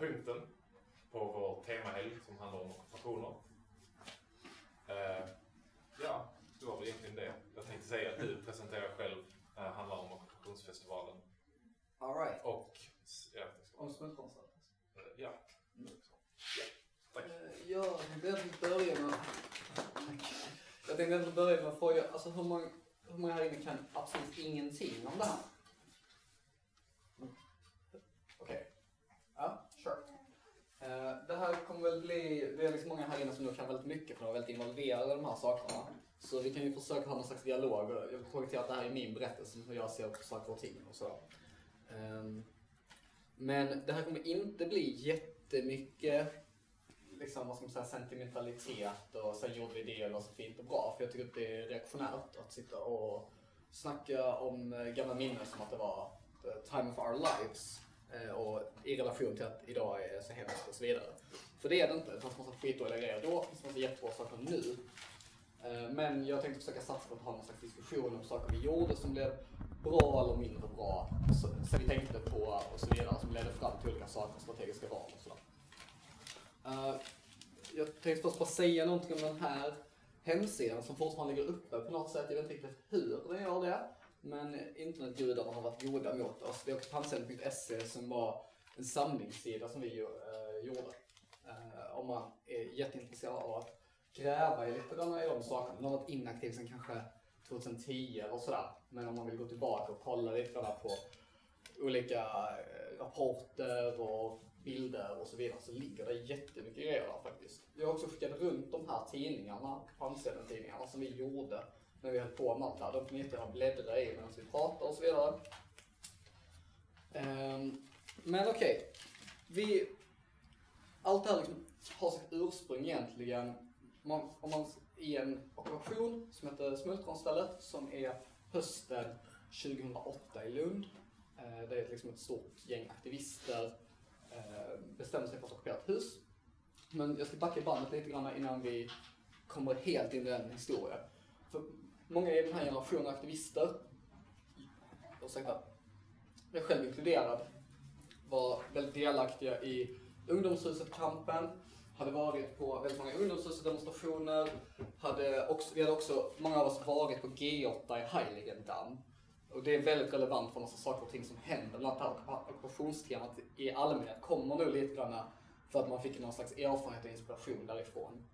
punkten på vår temahelg som handlar om ockupationer. Eh, ja, det var väl egentligen det. Jag tänkte säga att du presenterar själv, eh, handlar om ockupationsfestivalen. Alright. Och, ja, Om smultronstället. eh, ja. Tack. Eh, Ja, jag tänkte börja med... Jag tänkte börja med att fråga, alltså hur många, hur många här inne kan absolut ingenting om det här? Okej. Ja, sure. Eh, Eh, det här kommer väl bli, det är liksom många här inne som nog kan väldigt mycket för de är väldigt involverade i de här sakerna. Så vi kan ju försöka ha någon slags dialog. och Jag vill poängtera att det här är min berättelse, hur jag ser på saker och ting och så. Ehm, men det här kommer inte bli jättemycket liksom, vad ska man säga, sentimentalitet och sen gjorde vi det och det var så fint och bra. För jag tycker att det är reaktionärt att sitta och snacka om eh, gamla minnen som att det var the time of our lives. Eh, och i relation till att idag är så hemskt och så vidare. För det är det inte. Det fanns massa skitdåliga grejer då, det fanns jättebra saker nu. Eh, men jag tänkte försöka satsa på att ha någon slags diskussion om saker vi gjorde som blev bra eller mindre bra. Som vi tänkte på och så vidare. Som ledde fram till olika saker, strategiska val och sådär. Eh, jag tänkte först bara säga någonting om den här hemsidan som fortfarande ligger uppe på något sätt. Jag vet inte riktigt hur den gör det. Men internetgudarna har varit goda mot oss. Det är ockupantcenter.se som var en samlingssida som vi uh, gjorde. Eh, om man är jätteintresserad av att gräva i lite grann i de sakerna. Den har varit inaktiv sedan kanske 2010 eller sådär. Men om man vill gå tillbaka och kolla lite grann på olika eh, rapporter och bilder och så vidare så ligger det jättemycket grejer där faktiskt. Jag har också skickat runt de här tidningarna, tidningarna som vi gjorde när vi höll på med allt det här. De kunde ni inte bläddra i medan vi pratar och så vidare. Um, men okej, vi... Allt det här liksom har sitt ursprung egentligen man, om man, i en operation som heter Smultronstället som är hösten 2008 i Lund. Uh, Det är liksom ett stort gäng aktivister uh, bestämmer sig för att ockupera ett hus. Men jag ska backa bandet lite grann innan vi kommer helt in i den historien. För många i den här generationen aktivister, ursäkta, jag själv inkluderad, var väldigt delaktiga i ungdomshuset-kampen, hade varit på väldigt många ungdomshuset-demonstrationer, hade också, vi hade också, många av oss varit på G8 i Heiligendamm. Och det är väldigt relevant för massa saker och ting som händer. Bland annat det här ockupationstemat i allmänhet kommer nu lite grann för att man fick någon slags erfarenhet och inspiration därifrån.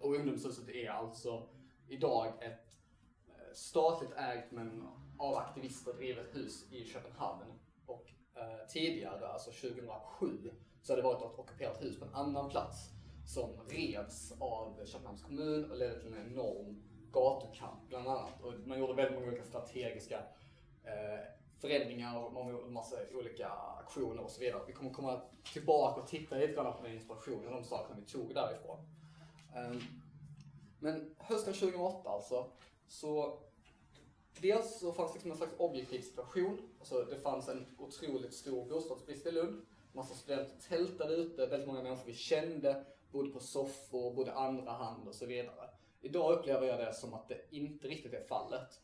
Och ungdomshuset är alltså idag ett statligt ägt men av aktivister drivet hus i Köpenhamn. Och eh, tidigare, alltså 2007, så hade det varit ett ockuperat hus på en annan plats som revs av Köpenhamns kommun och ledde till en enorm gatukamp bland annat. Och man gjorde väldigt många olika strategiska eh, förändringar och man gjorde en massa olika aktioner och så vidare. Vi kommer komma tillbaka och titta lite grann på den inspirationen och de sakerna vi tog därifrån. Ehm, men hösten 2008 alltså, så dels så fanns det liksom en slags objektiv situation. Alltså det fanns en otroligt stor bostadsbrist i Lund. Massa studenter tältade ute, väldigt många människor vi kände bodde på soffor, bodde andra hand och så vidare. Idag upplever jag det som att det inte riktigt är fallet.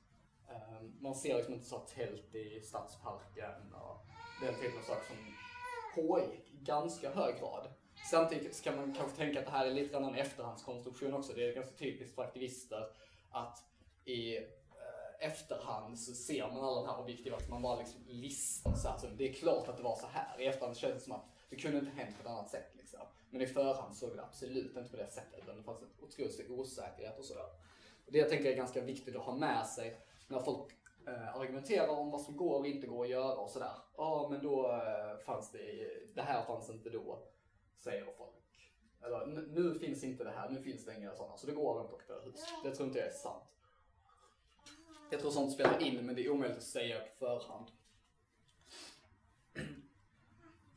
Ehm, man ser liksom inte så tält i Stadsparken och den typen av saker som pågick i ganska hög grad. Samtidigt kan man kanske tänka att det här är lite grann en efterhandskonstruktion också. Det är ganska typiskt för aktivister att i eh, efterhand så ser man alla de här objektiva, att man bara liksom listar så här. Så det är klart att det var så här. I efterhand känns det som att det kunde inte hänt på ett annat sätt liksom. Men i förhand såg det absolut inte på det sättet. Utan det fanns en otroligt stor osäkerhet och sådär. Och det jag tänker är ganska viktigt att ha med sig när folk eh, argumenterar om vad som går och inte går att göra och sådär. Ja, men då eh, fanns det, det här fanns inte då, säger folk. Eller "N- nu finns inte det här, nu finns det inga sådana, så det går inte att ockupera hus. Det tror inte jag är sant. Jag tror sånt spelar in, men det är omöjligt att säga på förhand.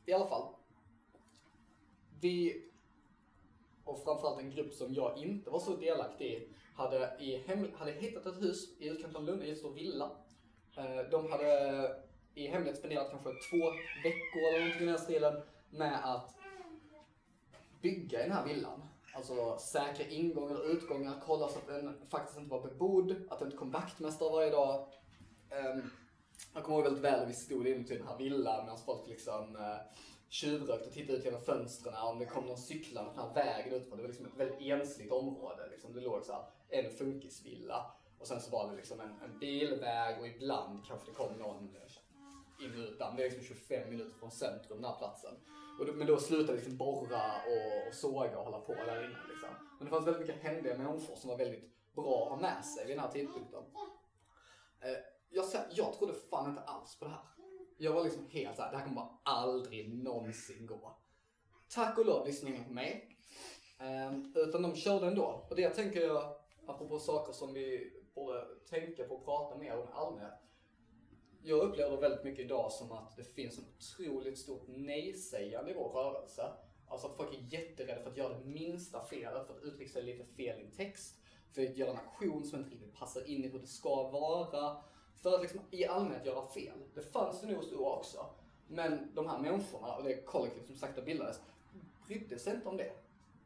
I alla fall. Vi, och framförallt en grupp som jag inte var så delaktig i, hade, i hem, hade hittat ett hus i utkanten av Lund, i en stor villa. Eh, de hade i hemlighet spenderat kanske två veckor eller någonting i den här stilen med att bygga i den här villan. Alltså säkra ingångar och utgångar, kolla så att den faktiskt inte var bebodd, att det inte kom vaktmästare varje dag. Um, jag kommer ihåg väldigt väl hur vi stod inuti den här villan medan folk liksom uh, tjuvrökte och tittade ut genom fönstren om det kom någon cyklande på den här vägen utifrån. Det var liksom ett väldigt ensligt område. Liksom. Det låg så här, en funkisvilla och sen så var det liksom en, en bilväg och ibland kanske det kom någon in det är liksom 25 minuter från centrum, den här platsen. Och då, men då slutade liksom borra och, och såga och hålla på där inne. Liksom. Men det fanns väldigt mycket händiga människor som var väldigt bra att ha med sig vid den här tidpunkten. Eh, jag, jag trodde fan inte alls på det här. Jag var liksom helt såhär, det här kommer bara aldrig någonsin gå. Tack och lov lyssnade ingen på mig. Eh, utan de körde ändå. Och det tänker jag, apropå saker som vi borde tänka på och prata mer om allmänt. Jag upplever väldigt mycket idag som att det finns en otroligt stort nej-sägande i vår rörelse. Alltså att folk är jätterädda för att göra det minsta felet, för att uttrycka sig lite fel i en text, för att göra en aktion som inte riktigt passar in i hur det ska vara. För att liksom i allmänhet göra fel. Det fanns det nog hos då också. Men de här människorna och det kollektiv som sakta bildades brydde sig inte om det.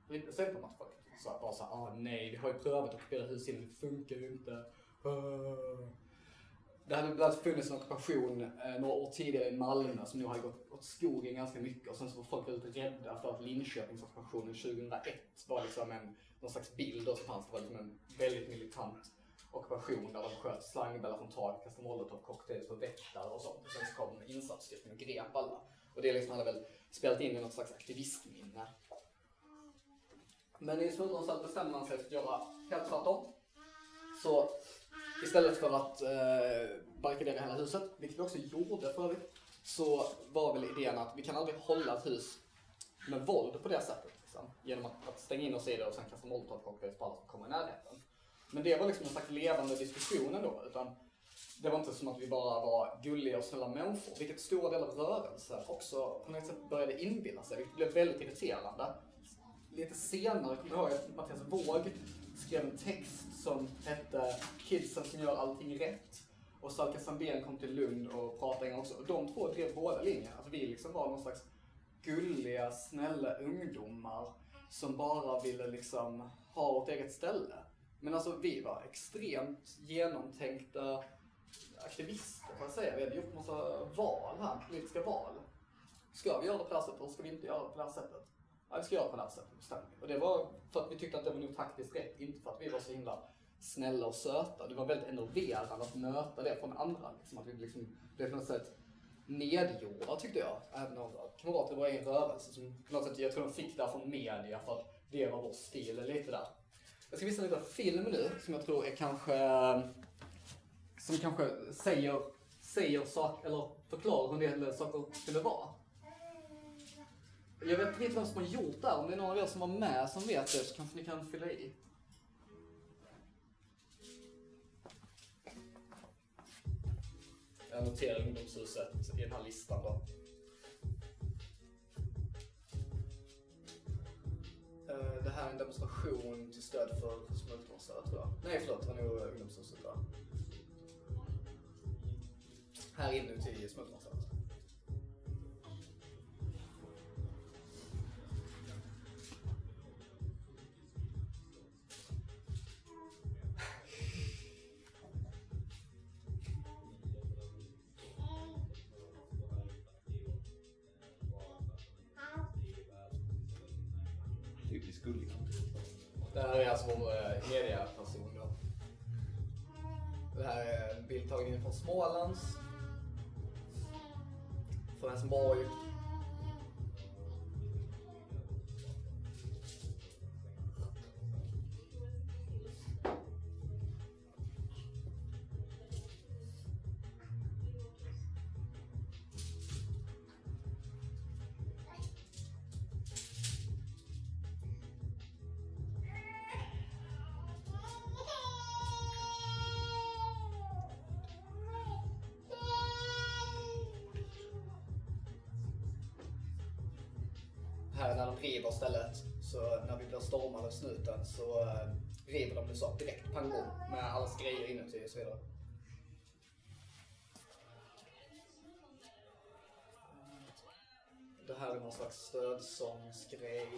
Brydde sig inte om att folk sa bara såhär, ah nej, vi har ju prövat att kopiera hus innan, det funkar ju inte. Uh. Det hade bland funnits en ockupation eh, några år tidigare i Malmö som nog hade gått åt skogen ganska mycket och sen så var folk väldigt rädda för att Linköpingsockupationen 2001 var liksom en, någon slags bild då som fanns, det var liksom en väldigt militant ockupation där de sköt slangbollar från tak, kastade molotovcocktails på väktare och sånt. Och sen så kom insatsstyrkan och grep alla. Och det liksom hade väl spelat in i något slags aktivistminne. Men i Smultronstall bestämde man sig för att göra helt tvärtom. Så istället för att eh, barrikadera hela huset, vilket vi också gjorde för övrigt, så var väl idén att vi kan aldrig hålla ett hus med våld på det sättet. Liksom, genom att, att stänga in oss i det och sen kasta molotovcocktails på alla som kommer i närheten. Men det var liksom en slags levande diskussion ändå. Utan det var inte som att vi bara var gulliga och snälla människor, vilket stora delar av rörelsen också på något sätt började inbilla sig, vilket blev väldigt irriterande. Lite senare kommer jag ihåg att Mattias Våg skrev en text som hette Kidsen som gör allting rätt. Och Salka Sandén kom till Lund och pratade en gång också. Och de två drev båda linjer. Att vi liksom var någon slags gulliga, snälla ungdomar som bara ville liksom ha vårt eget ställe. Men alltså vi var extremt genomtänkta aktivister får jag säga. Vi hade gjort massa val här, politiska val. Ska vi göra det på det här sättet eller ska vi inte göra det på det här sättet? Ja, vi ska göra på det här sättet, vi. Och det var för att vi tyckte att det var nog taktiskt rätt, inte för att vi var så himla snälla och söta. Det var väldigt enerverande att möta det från andra. Liksom, att vi liksom blev på något sätt nedgjorda tyckte jag. Även av kamrater i vår egen rörelse som på något sätt, jag tror de fick det från media för att det var vår stil lite där. Jag ska visa en liten film nu som jag tror är kanske, som kanske säger, säger saker eller förklarar hur en del saker skulle vara. Jag vet inte vem som har gjort det här. Om det är någon av er som var med som vet det så kanske ni kan fylla i. Jag noterar ungdomshuset i den här listan då. Eh, det här är en demonstration till stöd för smultronstället tror jag. Nej förlåt, det var nog ungdomshuset va? Här inuti smultronstället. Skull. gullig. Det här är alltså vår eh, mediaperson då. Det här är en bildtagning från Smålands. Från Helsingborg. Här när de river stället, så när vi blir stormade av snuten så eh, river de det så direkt pang bom med allas grejer inuti och så vidare. Det här är någon slags stödsångsgrej.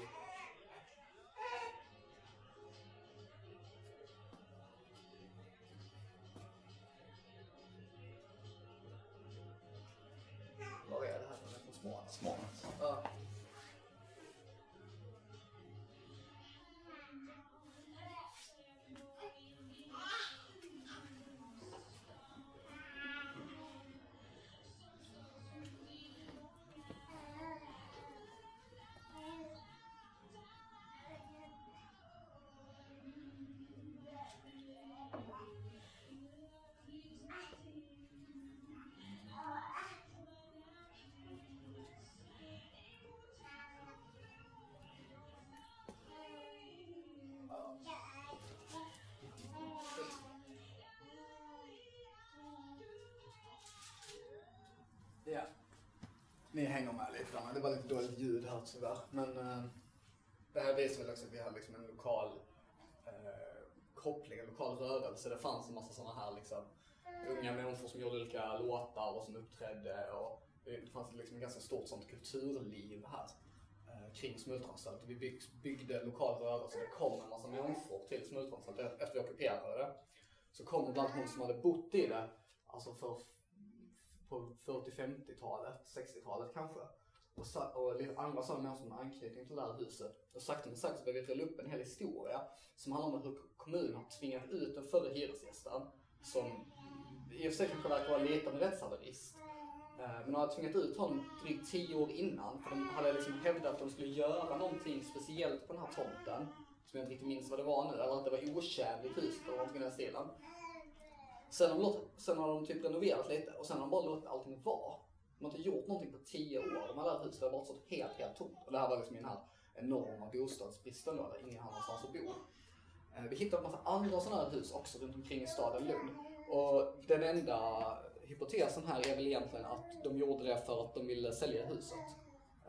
Ni hänger med lite grann. Det var lite dåligt ljud här tyvärr. Men eh, det här visar väl också att vi har liksom en lokal eh, koppling, en lokal rörelse. Det fanns en massa sådana här liksom unga människor som gjorde olika låtar och som uppträdde. Och det fanns liksom ett ganska stort sånt kulturliv här eh, kring Smultronstället. Vi bygg, byggde en lokal rörelse. Det kom en massa människor till Smultronstället efter vi ockuperade det. Så kom bland hon som hade bott i det, alltså för, på 40-50-talet, 60-talet kanske. Och, sa, och lite andra sådana människor med anknytning till det här huset. Och sakta men sakta började vi rulla upp en hel historia som handlar om hur kommunen har tvingat ut den förre hyresgästen som i och för sig kanske verkar vara lite av en rättshaverist. Eh, men de hade tvingat ut honom drygt tio år innan för de hade liksom hävdat att de skulle göra någonting speciellt på den här tomten. Som jag inte riktigt minns vad det var nu, eller att det var otjänligt hus eller någonting i den stilen. Sen har, de låtit, sen har de typ renoverat lite och sen har de bara låtit allting vara. De har inte gjort någonting på tio år. De här huset har bara stått helt, helt tomt. Och det här var liksom i den här enorma bostadsbristen då, där ingen hade någonstans att bo. Eh, vi hittade en massa andra sådana här hus också runt omkring i staden Lund. Och den enda hypotesen här är väl egentligen att de gjorde det för att de ville sälja huset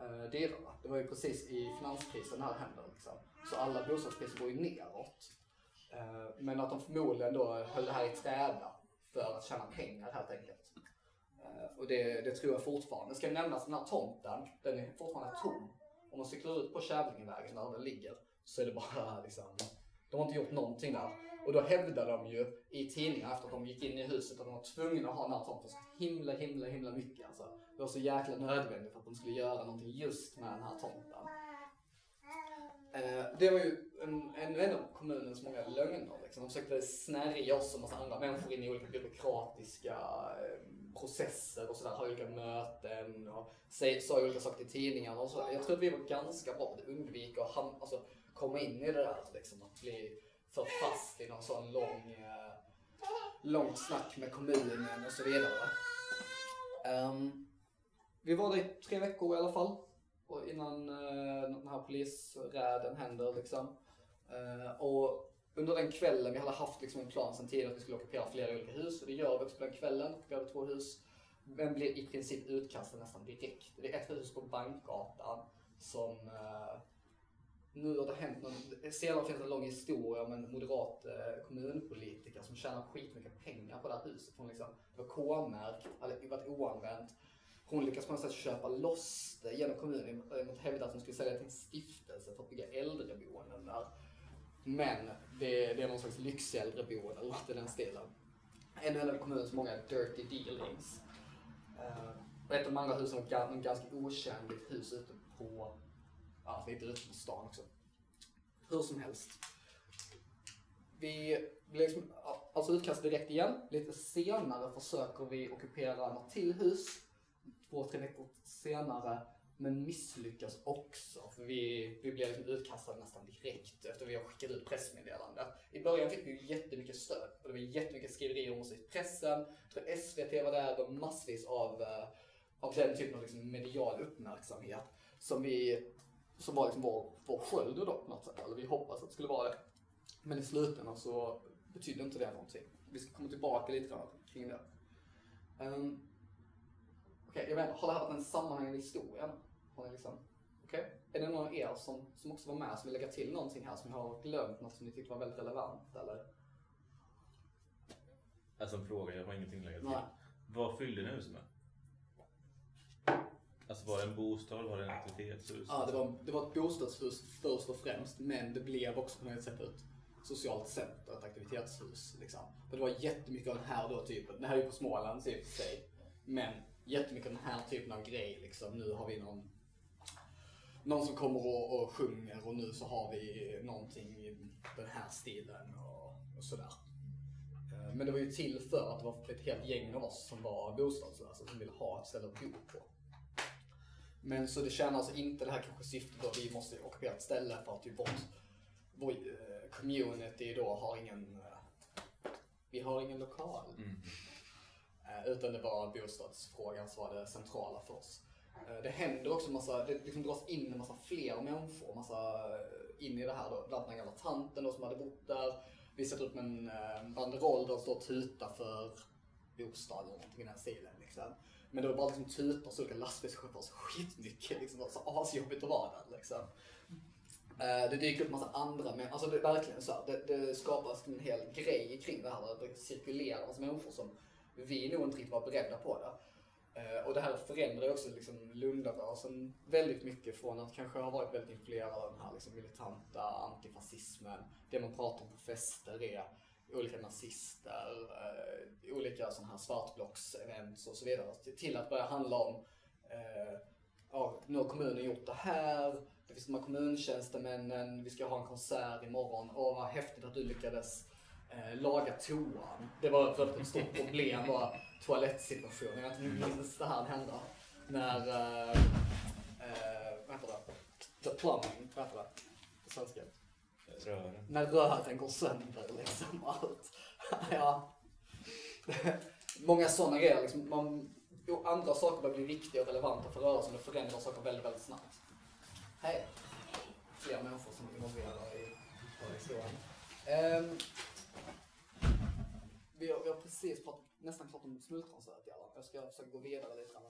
eh, dyrare. Det var ju precis i finanskrisen det här hände liksom. Så alla bostadspriser går ju neråt. Eh, men att de förmodligen då höll det här i träda för att tjäna pengar helt enkelt. Eh, och det, det tror jag fortfarande. Ska nämnas den här tomten, den är fortfarande tom. Om man cyklar ut på Kävlingevägen där den ligger så är det bara liksom, de har inte gjort någonting där. Och då hävdar de ju i tidningar efter att de gick in i huset att de var tvungna att ha den här tomten så himla, himla, himla mycket. Alltså, det var så jäkla nödvändigt att de skulle göra någonting just med den här tomten. Eh, det var ju en, en, en av kommunens många lögner. Liksom. De försökte snärja oss och massa andra människor in i olika byråkratiska eh, processer och sådär. Ha olika möten och sa olika saker till tidningarna och så. Jag tror att vi var ganska bra på att undvika att ham, alltså, komma in i det där. Liksom, att bli för fast i någon sån lång, eh, långt snack med kommunen och så vidare. Um, vi var där i tre veckor i alla fall. Och innan eh, den här polisräden händer liksom. Eh, och under den kvällen, vi hade haft liksom en plan sedan tidigare att vi skulle ockupera flera olika hus. Och det gör vi också på den kvällen. Ockuperade två hus. Men blir i princip utkastad nästan direkt. Det är ett hus på Bankgatan som eh, nu har det hänt någon, senare finns det en lång historia om en moderat eh, kommunpolitiker som tjänar skitmycket pengar på det här huset. Hon liksom, det var K-märkt, hade varit oanvänt. Hon lyckas på något sätt köpa loss det genom kommunen eh, mot hävda att hon skulle sälja till en stiftelse för att bygga äldreboenden där. Men det, det är någon slags lyxäldreboende eller något i den stilen. En av kommunens många dirty dealings. Uh, och ett av de andra husen var ett ganska otjänligt hus ute på, ja alltså lite ute på stan också. Hur som helst. Vi blir liksom, alltså utkastade direkt igen. Lite senare försöker vi ockupera något till hus. Två, tre veckor senare. Men misslyckas också. För vi, vi blev liksom utkastade nästan direkt efter vi har skickat ut pressmeddelandet. I början fick vi ju jättemycket stöd. Och det var jättemycket skriverier om oss i pressen. Jag tror SVT var där och massvis av, eh, av den typen av liksom medial uppmärksamhet. Som vi, som var liksom vår, vår sköld då på något sätt. Eller vi hoppas att det skulle vara det. Men i slutändan så betydde inte det någonting. Vi ska komma tillbaka lite grann kring det. Um, Okej, okay, jag vet Har det här varit en sammanhängande historia? Har ni liksom, okej? Okay? Är det någon av er som, som också var med som vill lägga till någonting här som ni har glömt? Något som ni tyckte var väldigt relevant eller? Alltså en fråga, jag har ingenting att lägga till. Nej. Vad fyllde ni huset med? Alltså var det en bostad, var det en aktivitetshus? Ja, det var, det var ett bostadshus först och främst, men det blev också på något sätt ett socialt center, ett aktivitetshus. Liksom. Och det var jättemycket av den här då typen, det här är ju på Småland i och för sig, men jättemycket den här typen av grej. Liksom. Nu har vi någon, någon som kommer och, och sjunger och nu så har vi någonting i den här stilen och, och sådär. Eh, men det var ju till för att det var ett helt gäng av oss som var bostadslösa som ville ha ett ställe att bo på. Men så det tjänar alltså inte det här kanske syftet då vi måste ockupera ett ställe för att typ vårt, vår eh, community då har ingen, eh, vi har ingen lokal. Mm. Eh, utan det var bostadsfrågan som var det centrala för oss. Eh, det händer också massa, det liksom dras in en massa fler människor massa eh, in i det här då. Bland annat den gamla tanten då som hade bott där. Vi sätter upp en banderoll där det står tuta för bostad eller någonting i den stilen liksom. Men det var bara liksom tutor så olika lastbilschaufförer så skitmycket. Liksom, så asjobbigt att vara där liksom. Det dyker upp massa andra men alltså det är verkligen så här, det, det skapas en hel grej kring det här. Det cirkulerar massa människor som vi nog inte riktigt var beredda på det. Eh, och det här förändrar ju också liksom Lundarörelsen väldigt mycket från att kanske ha varit väldigt influerad av den här liksom militanta antifascismen. Det man pratar om på fester är olika nazister, eh, olika sådana här svartblocksevents och så vidare. Till- att börja handla om, eh, ja, nu har kommunen gjort det här, det finns de här kommuntjänstemännen, vi ska ha en konsert imorgon. Åh vad häftigt att du lyckades eh, laga toan. Det var för övrigt ett stort problem, var toalettsituationen. Jag minns det här hända. När, eh, eh, vad heter det? The plumbing, vad heter det på svenska? Rören. När rören går sönder liksom. Allt. ja. Många sådana grejer. Liksom, man, andra saker börjar bli viktiga och relevanta för rörelsen och förändrar saker väldigt, väldigt snabbt. Hej. Fler människor som är involverade i historien. Ehm, vi, har, vi har precis pratat, nästan pratat om smultronsrötjärn. Jag ska försöka gå vidare lite grann.